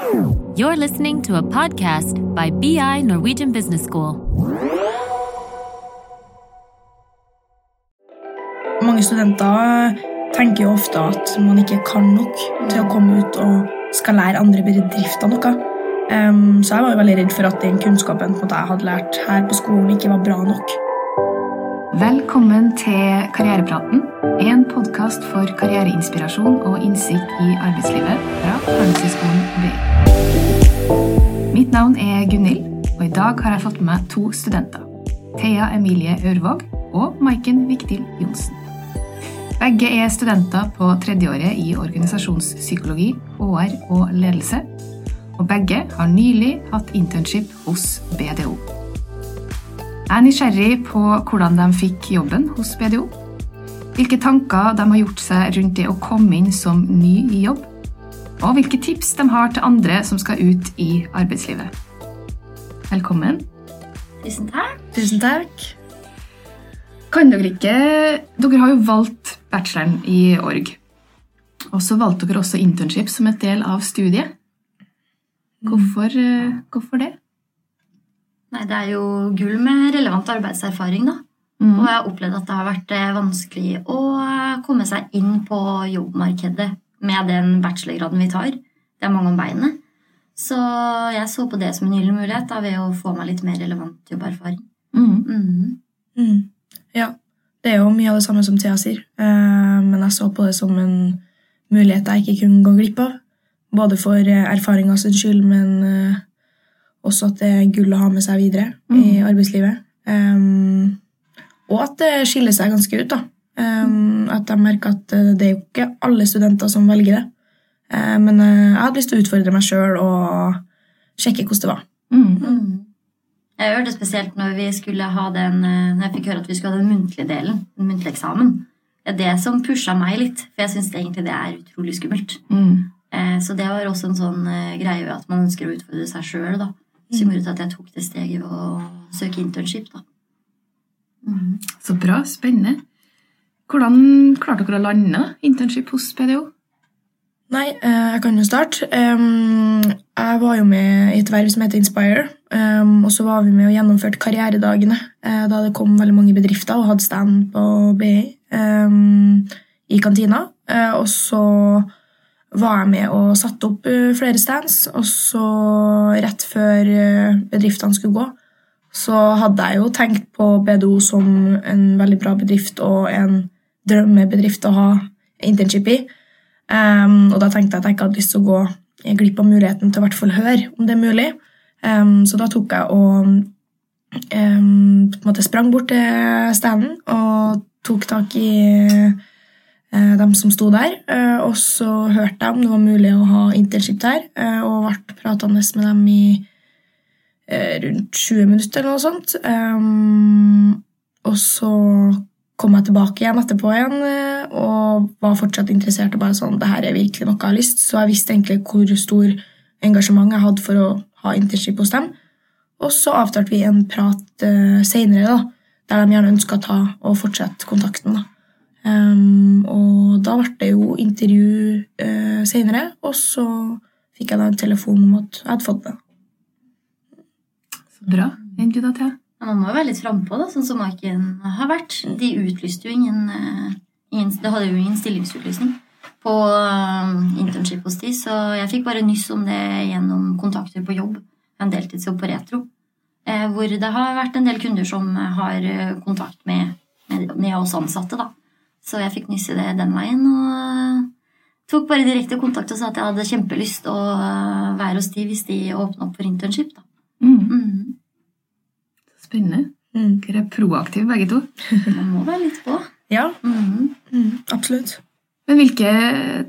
You're listening to a podcast by BI Norwegian Business School. Mange studenter tenker jo ofte at man ikke kan nok til å komme ut og skal lære andre bedrifter noe. Um, så jeg var jo veldig redd for at den kunnskapen på jeg hadde lært her på skolen, ikke var bra nok. Velkommen til Karrierepraten, en podkast for karriereinspirasjon og innsikt i arbeidslivet fra Handelshøyskolen BI. Navn er Gunhild, og i dag har jeg fått med meg to studenter. Thea Emilie Ørvåg og Maiken Viktil Johnsen. Begge er studenter på tredjeåret i organisasjonspsykologi, HR og ledelse, og begge har nylig hatt internship hos BDO. Jeg er nysgjerrig på hvordan de fikk jobben hos BDO. Hvilke tanker de har gjort seg rundt det å komme inn som ny i jobb. Og hvilke tips de har til andre som skal ut i arbeidslivet. Velkommen. Tusen takk. Tusen takk. Kan dere ikke Dere har jo valgt bacheloren i org. Og så valgte dere også internship som et del av studiet. Hvorfor, hvorfor det? Nei, det er jo gull med relevant arbeidserfaring, da. Mm. Og jeg har opplevd at det har vært eh, vanskelig å komme seg inn på jobbmarkedet med den bachelorgraden vi tar. Det er mange om beinet. Så jeg så på det som en gyllen mulighet da, ved å få meg litt mer relevant jobberfaring. Mm. Mm. Mm. Ja, det er jo mye av det samme som Thea sier, eh, men jeg så på det som en mulighet jeg ikke kunne gå glipp av. Både for erfaringa sin skyld, men eh, også at det er gull å ha med seg videre i arbeidslivet. Um, og at det skiller seg ganske ut. da. Um, at jeg merker at eh, det er jo ikke alle studenter som velger det. Eh, men eh, jeg hadde lyst til å utfordre meg sjøl og sjekke hvordan det var. Mm. Mm. Jeg hørte spesielt når vi skulle ha den eh, Når jeg fikk høre at vi skulle ha den muntlige delen, den muntlige eksamen. Det er det som pusha meg litt, for jeg syns egentlig det er utrolig skummelt. Mm. Eh, Så det var også en sånn greie at man ønsker å utfordre seg sjøl, da. Som gjorde at jeg tok det steget ved å søke internship, da. Mm. Så bra. Spennende. Hvordan klarte dere å lande internship hos PDO? Nei, eh, jeg kan jo starte. Jeg var jo med i et verv som heter Inspire. Og så var vi med og gjennomførte karrieredagene eh, da det kom veldig mange bedrifter og hadde stand på BI i kantina. Eh, og så var jeg med og satte opp flere stands, og så rett før bedriftene skulle gå, så hadde jeg jo tenkt på BDO som en veldig bra bedrift og en drømmebedrift å ha internship i. Um, og da tenkte jeg at jeg ikke hadde lyst til å gå glipp av muligheten til å hvert fall høre om det er mulig. Um, så da tok jeg og um, på en måte sprang bort til standen og tok tak i uh, dem som sto der. Uh, og så hørte jeg om det var mulig å ha internship der, uh, og ble pratende med dem i rundt 20 minutter eller noe sånt. Um, og så kom jeg tilbake igjen etterpå igjen eh, og var fortsatt interessert. og bare sånn, det her er virkelig noe jeg har lyst. Så jeg visste egentlig hvor stor engasjement jeg hadde for å ha internship hos dem. Og så avtalte vi en prat uh, seinere, der de gjerne ønska å ta og fortsette kontakten. da. Um, og da ble det jo intervju uh, seinere, og så fikk jeg da en telefon om at jeg hadde fått det. Så bra. egentlig, da, Thea? Men man må jo være litt frampå, da, sånn som Maiken har vært. De utlyste jo ingen, eh, ingen Det hadde jo ingen stillingsutlysning på eh, internship hos de, så jeg fikk bare nyss om det gjennom kontakter på jobb. En deltidsjobb på Retro. eh, Hvor det har vært en del kunder som har kontakt med, med, med oss ansatte, da. Så jeg fikk nyss i det den veien, og tok bare direkte kontakt og sa at jeg hadde kjempelyst å være hos de hvis de åpna opp for internship, da. Mm. Mm. Spennende. Mm. Dere er proaktive, begge to. Man må være litt på. Ja, mm. mm, absolutt. Men hvilke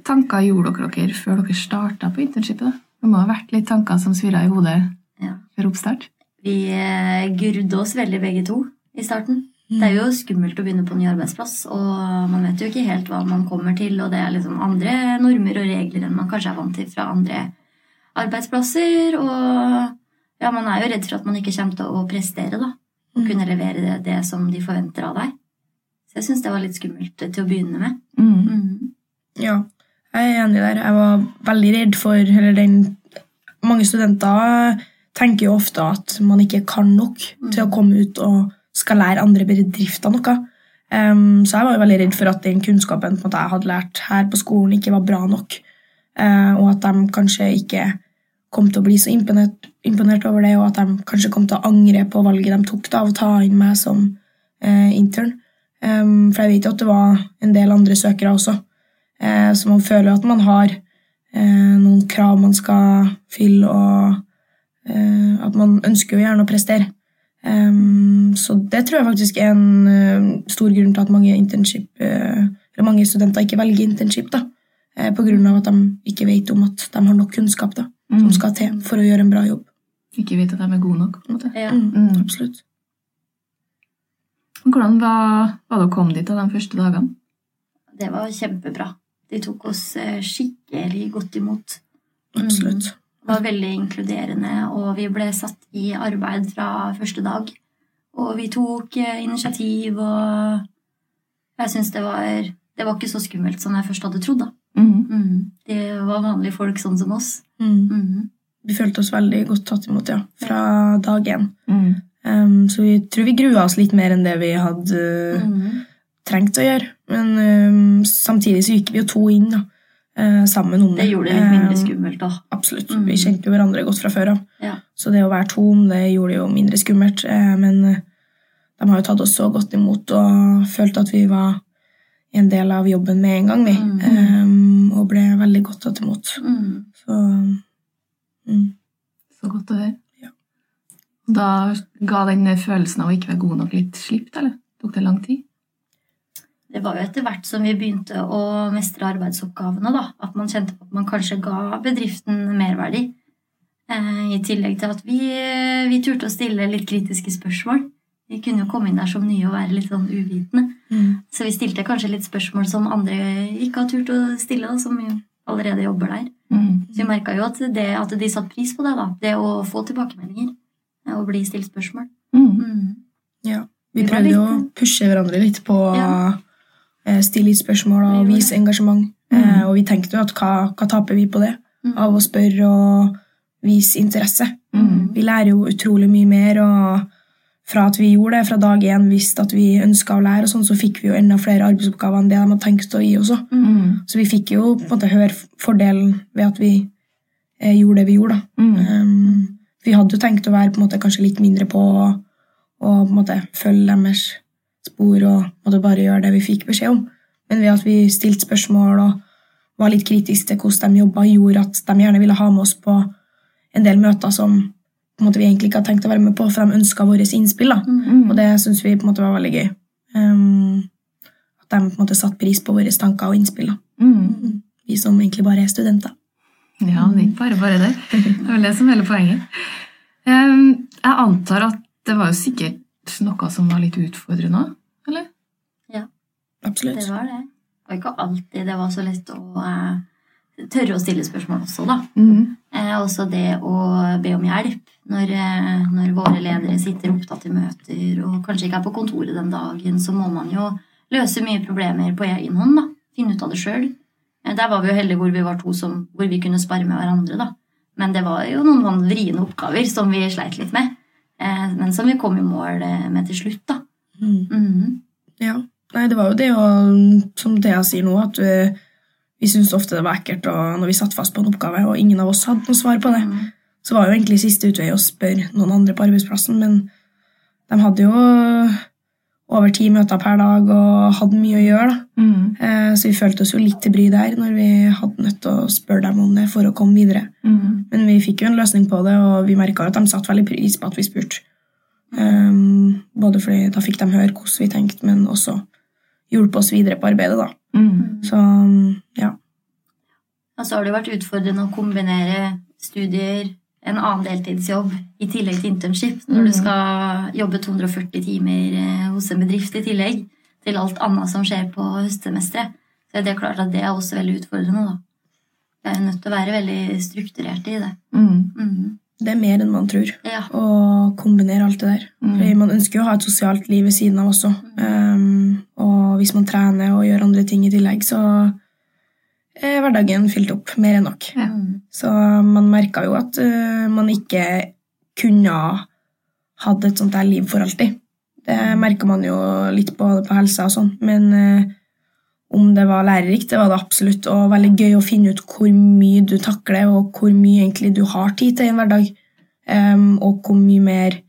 tanker gjorde dere dere før dere starta på internshipet? Det må ha vært litt tanker som svirra i hodet Ja. før oppstart? Vi eh, grudde oss veldig begge to i starten. Det er jo skummelt å begynne på ny arbeidsplass, og man vet jo ikke helt hva man kommer til, og det er liksom andre normer og regler enn man kanskje er vant til fra andre arbeidsplasser, og ja, man er jo redd for at man ikke kommer til å prestere, da, og kunne levere det, det som de forventer av deg. Så jeg syns det var litt skummelt til å begynne med. Mm. Mm. Ja, jeg er enig der. Jeg var veldig redd for eller den mange studenter tenker jo ofte at man ikke kan nok til å komme ut og skal lære andre bedrifter noe. Um, så jeg var jo veldig redd for at den kunnskapen måte, jeg hadde lært her på skolen, ikke var bra nok. Uh, og at de kanskje ikke kom til å bli så imponert, imponert over det, og at de kanskje kom til å angre på valget de tok da, av å ta inn meg som eh, intern. Um, for jeg vet jo at det var en del andre søkere også. Eh, så man føler at man har eh, noen krav man skal fylle, og eh, at man ønsker jo gjerne å prestere. Um, så det tror jeg faktisk er en uh, stor grunn til at mange, eller mange studenter ikke velger internship. da, grunn av at de ikke vet om at de har nok kunnskap da, som Mm. skal til for å gjøre en bra jobb. Ikke vite at de er gode nok. på en måte. Ja. Mm, Mm. Absolutt. Hvordan var, var det å komme dit da, de første dagene? Det var kjempebra. De tok oss eh, skikkelig godt imot. absolutt. Det var veldig inkluderende, og vi ble satt i arbeid fra første dag. Og vi tok eh, initiativ, og jeg syns det var Det var ikke så skummelt som jeg først hadde trodd. da. Mm. Mm. Det var vanlige folk sånn som oss. Mm. Mm. Vi følte oss veldig godt tatt imot ja, fra dag én. Mm. Em, så vi tror vi grua oss litt mer enn det vi hadde Mm. trengt å gjøre. Men um, samtidig så gikk vi jo to inn da, uh, sammen om det. Det gjorde det litt mindre skummelt da. Absolutt. Mm. Vi kjente jo hverandre godt fra før av. Ja. Så det å være to om det gjorde det jo mindre skummelt. eh, Men eh, de har jo tatt oss så godt imot og følte at vi var en del av jobben med en gang, vi. Mm. Em, og ble veldig godt tatt imot. Mm. Så mm. Så godt å høre. Ja. Da ga den følelsen av å ikke være god nok litt slipp, eller? Tok det lang tid? Det var jo etter hvert som vi begynte å mestre arbeidsoppgavene, da, at man kjente på at man kanskje ga bedriften merverdi. Eh, I tillegg til at vi, vi turte å stille litt kritiske spørsmål. Vi kunne jo komme inn der som nye og være litt sånn uvitende. Mm. Så vi stilte kanskje litt spørsmål som andre ikke har turt å stille, da, som allerede jobber der. Mm. Så vi merka jo at, det, at de satte pris på det, da. Det å få tilbakemeldinger. eh, Og bli stilt spørsmål. Mm. Mm. Ja. Vi prøvde jo å pushe hverandre litt på å Ja. eh, stille spørsmål og vise engasjement. Mm. Eh, Og vi tenkte jo at hva, hva taper vi på det? Mm. Av å spørre og vise interesse. Vi lærer jo utrolig mye mer, og fra at vi gjorde det fra dag én, visste at vi ønska å lære, og sånn, så fikk vi jo enda flere arbeidsoppgaver enn det de hadde tenkt å gi også. Mm. Så vi fikk jo på en måte høre fordelen ved at vi eh, gjorde det vi gjorde. Mm. Um, vi hadde jo tenkt å være på en måte kanskje litt mindre på og, og på en måte følge deres spor og måtte bare gjøre det vi fikk beskjed om. Men ved at vi stilte spørsmål og var litt kritiske til hvordan de jobba, gjorde at de gjerne ville ha med oss på en del møter som måte vi egentlig ikke hadde tenkt å være med på, for de ønska våre innspill. da. Mm. Og det syns vi på en måte var veldig gøy. Um, at de på en måte satte pris på våre tanker og innspill. da. Mm. Vi som egentlig bare er studenter. Ja, det er ikke bare bare det. Det er vel det som er hele poenget. Um, jeg antar at det var jo sikkert noe som var litt utfordrende òg, eller? Absolutt. Det var det. Det var ikke alltid det var så lett å uh, tørre å stille spørsmål også, da. Mm. Uh, også det å be om hjelp når, eh, når våre ledere sitter opptatt i møter og kanskje ikke er på kontoret den dagen, så må man jo løse mye problemer på egen hånd. da. Finne ut av det sjøl. Eh, der var vi jo heldige hvor vi var to som, hvor vi kunne spare med hverandre. da. Men det var jo noen sånn vriene oppgaver som vi sleit litt med. Eh, men som vi kom i mål med til slutt. da. Mm. Mhm. Ja. Nei, det var jo det å, som Thea sier nå, at vi, vi syntes ofte det var ekkelt og når vi satt fast på en oppgave, og ingen av oss hadde noe svar på det. Mhm. Så var jo egentlig siste utvei å spørre noen andre på arbeidsplassen, men de hadde jo over ti møter per dag og hadde mye å gjøre. da. Mm. Eh, Så vi følte oss jo litt til bry der når vi hadde nødt til å spørre dem om det for å komme videre. Mm. Men vi fikk jo en løsning på det, og vi merka at de satte veldig pris på at vi spurte. Um, både fordi da fikk de høre hvordan vi tenkte, men også hjulpet oss videre på arbeidet. da. Mm. Så ja. Og så har det jo vært utfordrende å kombinere studier, en annen deltidsjobb i tillegg til internship, når du Mhm. skal jobbe 240 timer eh, hos en bedrift i tillegg til alt annet som skjer på høstsemesteret. Så det er klart at det er også veldig utfordrende. da. Jeg er nødt til å være veldig strukturert i det. Mm. Mm. Det er mer enn man tror, Ja. å kombinere alt det der. Mm. Man ønsker jo å ha et sosialt liv ved siden av også. Um, og hvis man trener og gjør andre ting i tillegg, så hverdagen fylt opp mer enn nok. Ja. Så man merka jo at uh, man ikke kunne hatt et sånt der liv for alltid. Det merka man jo litt på, på helsa og sånn. Men uh, om det var lærerikt, det var det absolutt. Og veldig gøy å finne ut hvor mye du takler, og hvor mye egentlig du har tid til i en hverdag. um, og hvor mye mer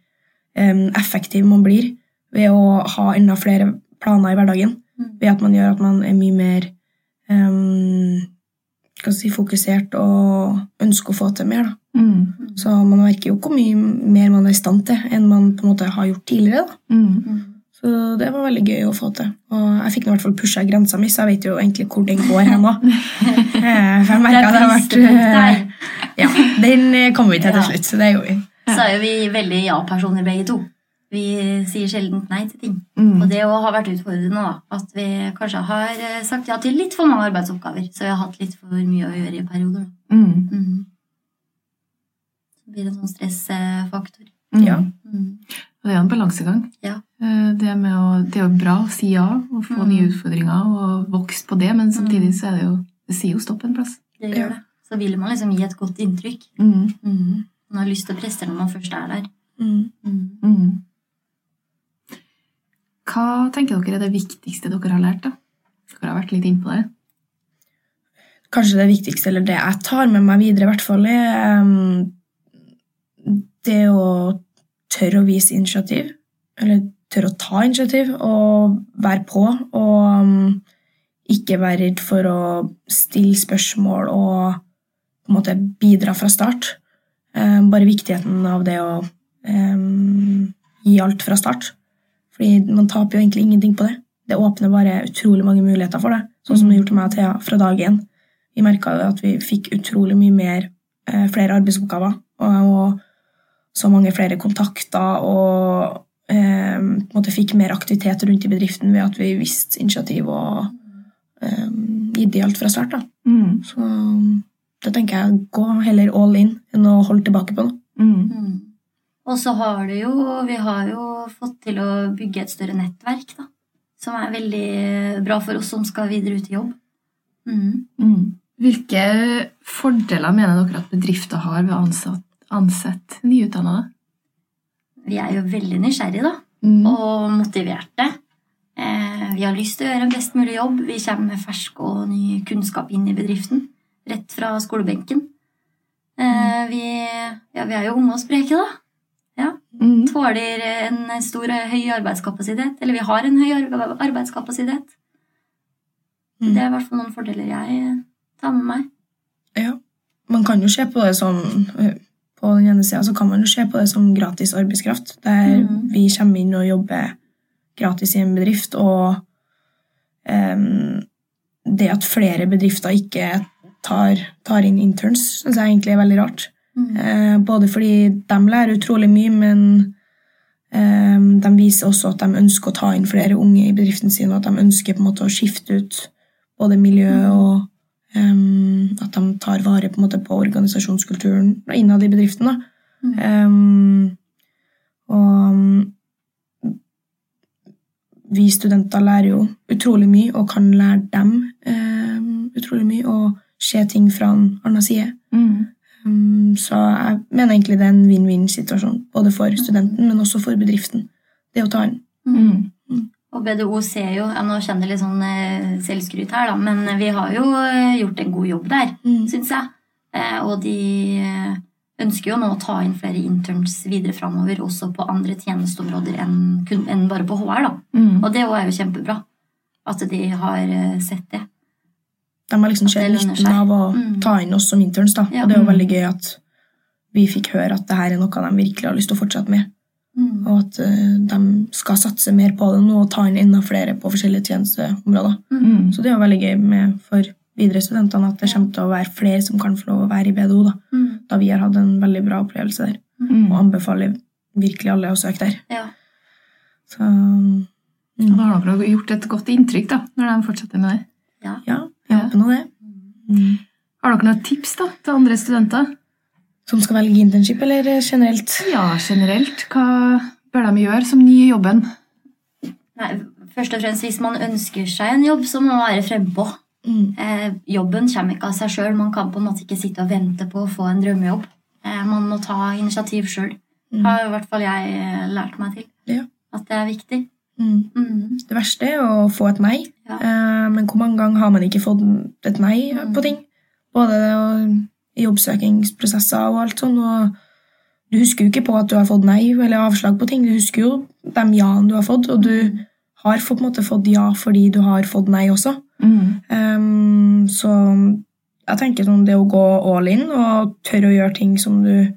um, effektiv man blir ved å ha enda flere planer i hverdagen. Mm. Ved at man gjør at man er mye mer skal si, fokusert og ønsker å få til mer. Da. Mm. Så man merker jo hvor mye mer man er i stand til enn man på en måte har gjort tidligere. Da. Mm. Så det var veldig gøy å få til. Og jeg fikk i hvert fall pusha grensa mi, så jeg vet jo egentlig hvor den går hen nå. Eh, For jeg merka at det har vært uh, eh, Ja, den kommer kom vi til til slutt, så det gjorde vi. Så er jo vi veldig ja-personer begge to. Vi sier sjelden nei til ting. Mm. Og det har vært utfordrende, da. At vi kanskje har eh, sagt ja til litt for mange arbeidsoppgaver. Så vi har hatt litt for mye å gjøre i perioder. Mm. Mm. Så blir det en sånn stressfaktor. Mm. Ja. Mm. Og det er jo en balansegang. Ja. Eh, Det, med å, det er jo bra å si ja og få Mm. nye utfordringer og vokse på det, men samtidig så er det jo Det sier jo stopp en plass. Det gjør det. Så vil man liksom gi et godt inntrykk. Mm. Mm. Man har lyst til å presse når man først er der. Mm. Hva tenker dere er det viktigste dere har lært? da? Dere har vært litt inne på det. Kanskje det viktigste, eller det jeg tar med meg videre, i hvert fall, er em, det å tørre å vise initiativ. Eller tørre å ta initiativ og være på. Og em, ikke være redd for å stille spørsmål og på en måte bidra fra start. Em, bare viktigheten av det å gi alt fra start. Fordi man taper jo egentlig ingenting på det. Det åpner bare utrolig mange muligheter for det. Sånn som det gjorde til meg og Thea fra dag én. Vi merka jo at vi fikk utrolig mye mer, eh, flere arbeidsoppgaver. Og, og så mange flere kontakter og eh, måtte fikk mer aktivitet rundt i bedriften ved at vi viste initiativ og eh, gitt alt fra start. da. Mm. Så det tenker jeg gå heller all in enn å holde tilbake på noe. Mm. Mm. Og så har det jo Vi har jo fått til å bygge et større nettverk, da. Som er veldig bra for oss som skal videre ut i jobb. Mm. Mm. Hvilke fordeler mener dere at bedrifter har ved å ansette nyutdannede? Vi er jo veldig nysgjerrige, da. Mm. Og motiverte. Eh, vi har lyst til å gjøre en best mulig jobb. Vi kommer med fersk og ny kunnskap inn i bedriften. Rett fra skolebenken. Eh, vi, ja, vi er jo unge og spreke, da. Mm. Tåler en stor, høy arbeidskapasitet. Eller vi har en høy arbeidskapasitet. Mm. Det er i hvert fall noen fordeler jeg tar med meg. Ja. Man kan jo se på det som eh, På den ene sida så kan man jo se på det som gratis arbeidskraft. Der mm. vi kommer inn og jobber gratis i en bedrift, og um, det at flere bedrifter ikke tar, tar inn interns, syns jeg egentlig er veldig rart. Mm. Eh, både fordi de lærer utrolig mye, men eh, de viser også at de ønsker å ta inn flere unge i bedriften sin, og at de ønsker på en måte å skifte ut både miljø og um, at de tar vare på, måte, på organisasjonskulturen innad i bedriften. Da. Mm. Um, og vi studenter lærer jo utrolig mye og kan lære dem utrolig mye og se ting fra en annen side. Mm. Um, så jeg mener egentlig det er en vinn-vinn-situasjon, både for studenten, men også for bedriften. Det å ta den. Mm. Og BDO ser jo ja, Nå kjenner jeg litt sånn eh, selvskryt her, da, men vi har jo eh, gjort en god jobb der, Mm. syns jeg. Eh, og de ønsker jo nå å ta inn flere interns videre framover, også på andre tjenesteområder enn, kun, enn bare på HR. da. Mm. Og det òg er jo kjempebra. At de har sett det. De har liksom sett nytten av å Mm. ta inn oss som interns, da. Ja. Og det er jo Mm. veldig gøy at vi fikk høre at det her er noe de virkelig har lyst til å fortsette med. Mm. Og at uh, de skal satse mer på det nå og ta inn enda flere på forskjellige tjenesteområder. Mm. Så det er jo veldig gøy med, for videre studentene at det kommer til å være flere som kan få lov å være i BDO, da, Mm. da vi har hatt en veldig bra opplevelse der. Mm. Og anbefaler virkelig alle å søke der. Ja. Så mm, Da har dere gjort et godt inntrykk da, når de fortsetter med det. ja. ja, jeg Ja. håper nå det. Mm. Har dere noen tips da, til andre studenter? Som skal velge internship, eller generelt? Ja, generelt. Hva bør de gjøre som ny i jobben? Nei, først og fremst, hvis man ønsker seg en jobb, så må man være frempå. Mm. Eh, jobben kommer ikke av seg sjøl. Man kan på en måte ikke sitte og vente på å få en drømmejobb. Eh, man må ta initiativ sjøl. Mm. Har i hvert fall jeg eh, lært meg til. Ja. At det er viktig. Mm. Mm. Det verste er å få et nei, Ja. eh, men hvor mange ganger har man ikke fått et nei Mm. på ting? Både i jobbsøkingsprosesser og alt sånn. og Du husker jo ikke på at du har fått nei eller avslag på ting. Du husker jo de ja-ene du har fått, og du har på en måte fått ja fordi du har fått nei også. Mm. Um, så jeg tenker sånn det å gå all in og tørre å gjøre ting som du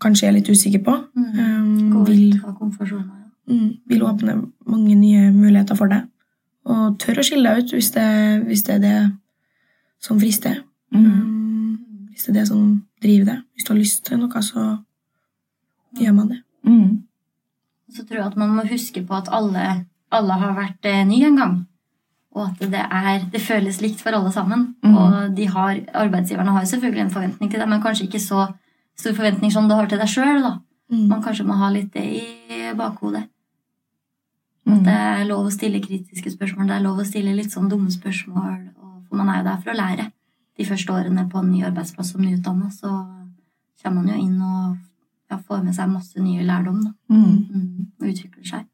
kanskje er litt usikker på, Mm. ehm, Gå ut av komfortsona. Mm, vil åpne mange nye muligheter for deg. Og tør å skille deg ut hvis det, hvis det er det som frister. Mm. Mm, hvis det er det som driver deg. Hvis du har lyst til noe, så gjør man det. Mm. Så tror jeg at man må huske på at alle, alle har vært eh, ny en gang. Og at det, er, det føles likt for alle sammen. Mm. Og de har, arbeidsgiverne har jo selvfølgelig en forventning til deg, men kanskje ikke så stor forventning som du har til deg sjøl. Mm. Man kanskje må ha litt det i bakhodet. Mm. Det er lov å stille kritiske spørsmål, det er lov å stille litt sånn dumme spørsmål. For man er jo der for å lære. De første årene på en ny arbeidsplass som nyutdanna, så kommer man jo inn og ja, får med seg masse nye lærdom. Da. Mm. Mm, og utvikler seg.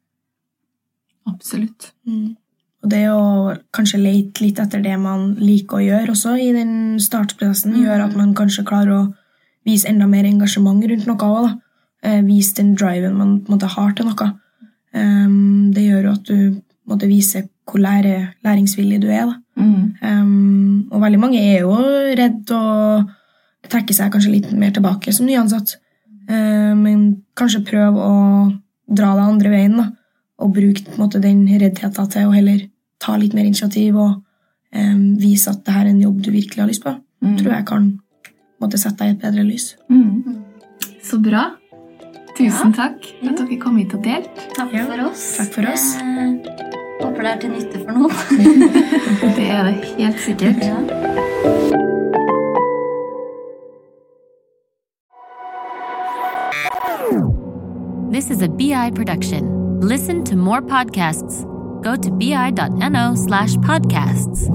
Absolutt. Mm. Og det å kanskje lete litt etter det man liker å gjøre også i den startprosessen, Mm. gjør at man kanskje klarer å vise enda mer engasjement rundt noe òg. Eh, vise den driven man på en måte har til noe. Em, det gjør jo at du måtte vise hvor lære, læringsvillig du er. Mm. Um, og veldig mange er jo redd og trekker seg kanskje litt mer tilbake som nyansatt. Um, men kanskje prøv å dra deg andre veien da, og bruke måte, den reddheten til å heller ta litt mer initiativ og um, vise at det her er en jobb du virkelig har lyst på. Mm. Tror jeg kan måtte sette deg i et bedre lys. Mm. Så bra. Tusen takk for at dere kom hit og delte. Takk for oss. takk for oss. Eh, håper det er til nytte for noen. Det er det helt sikkert. ja. This is a BI production. Listen to more podcasts. Go to bi.no slash podcasts.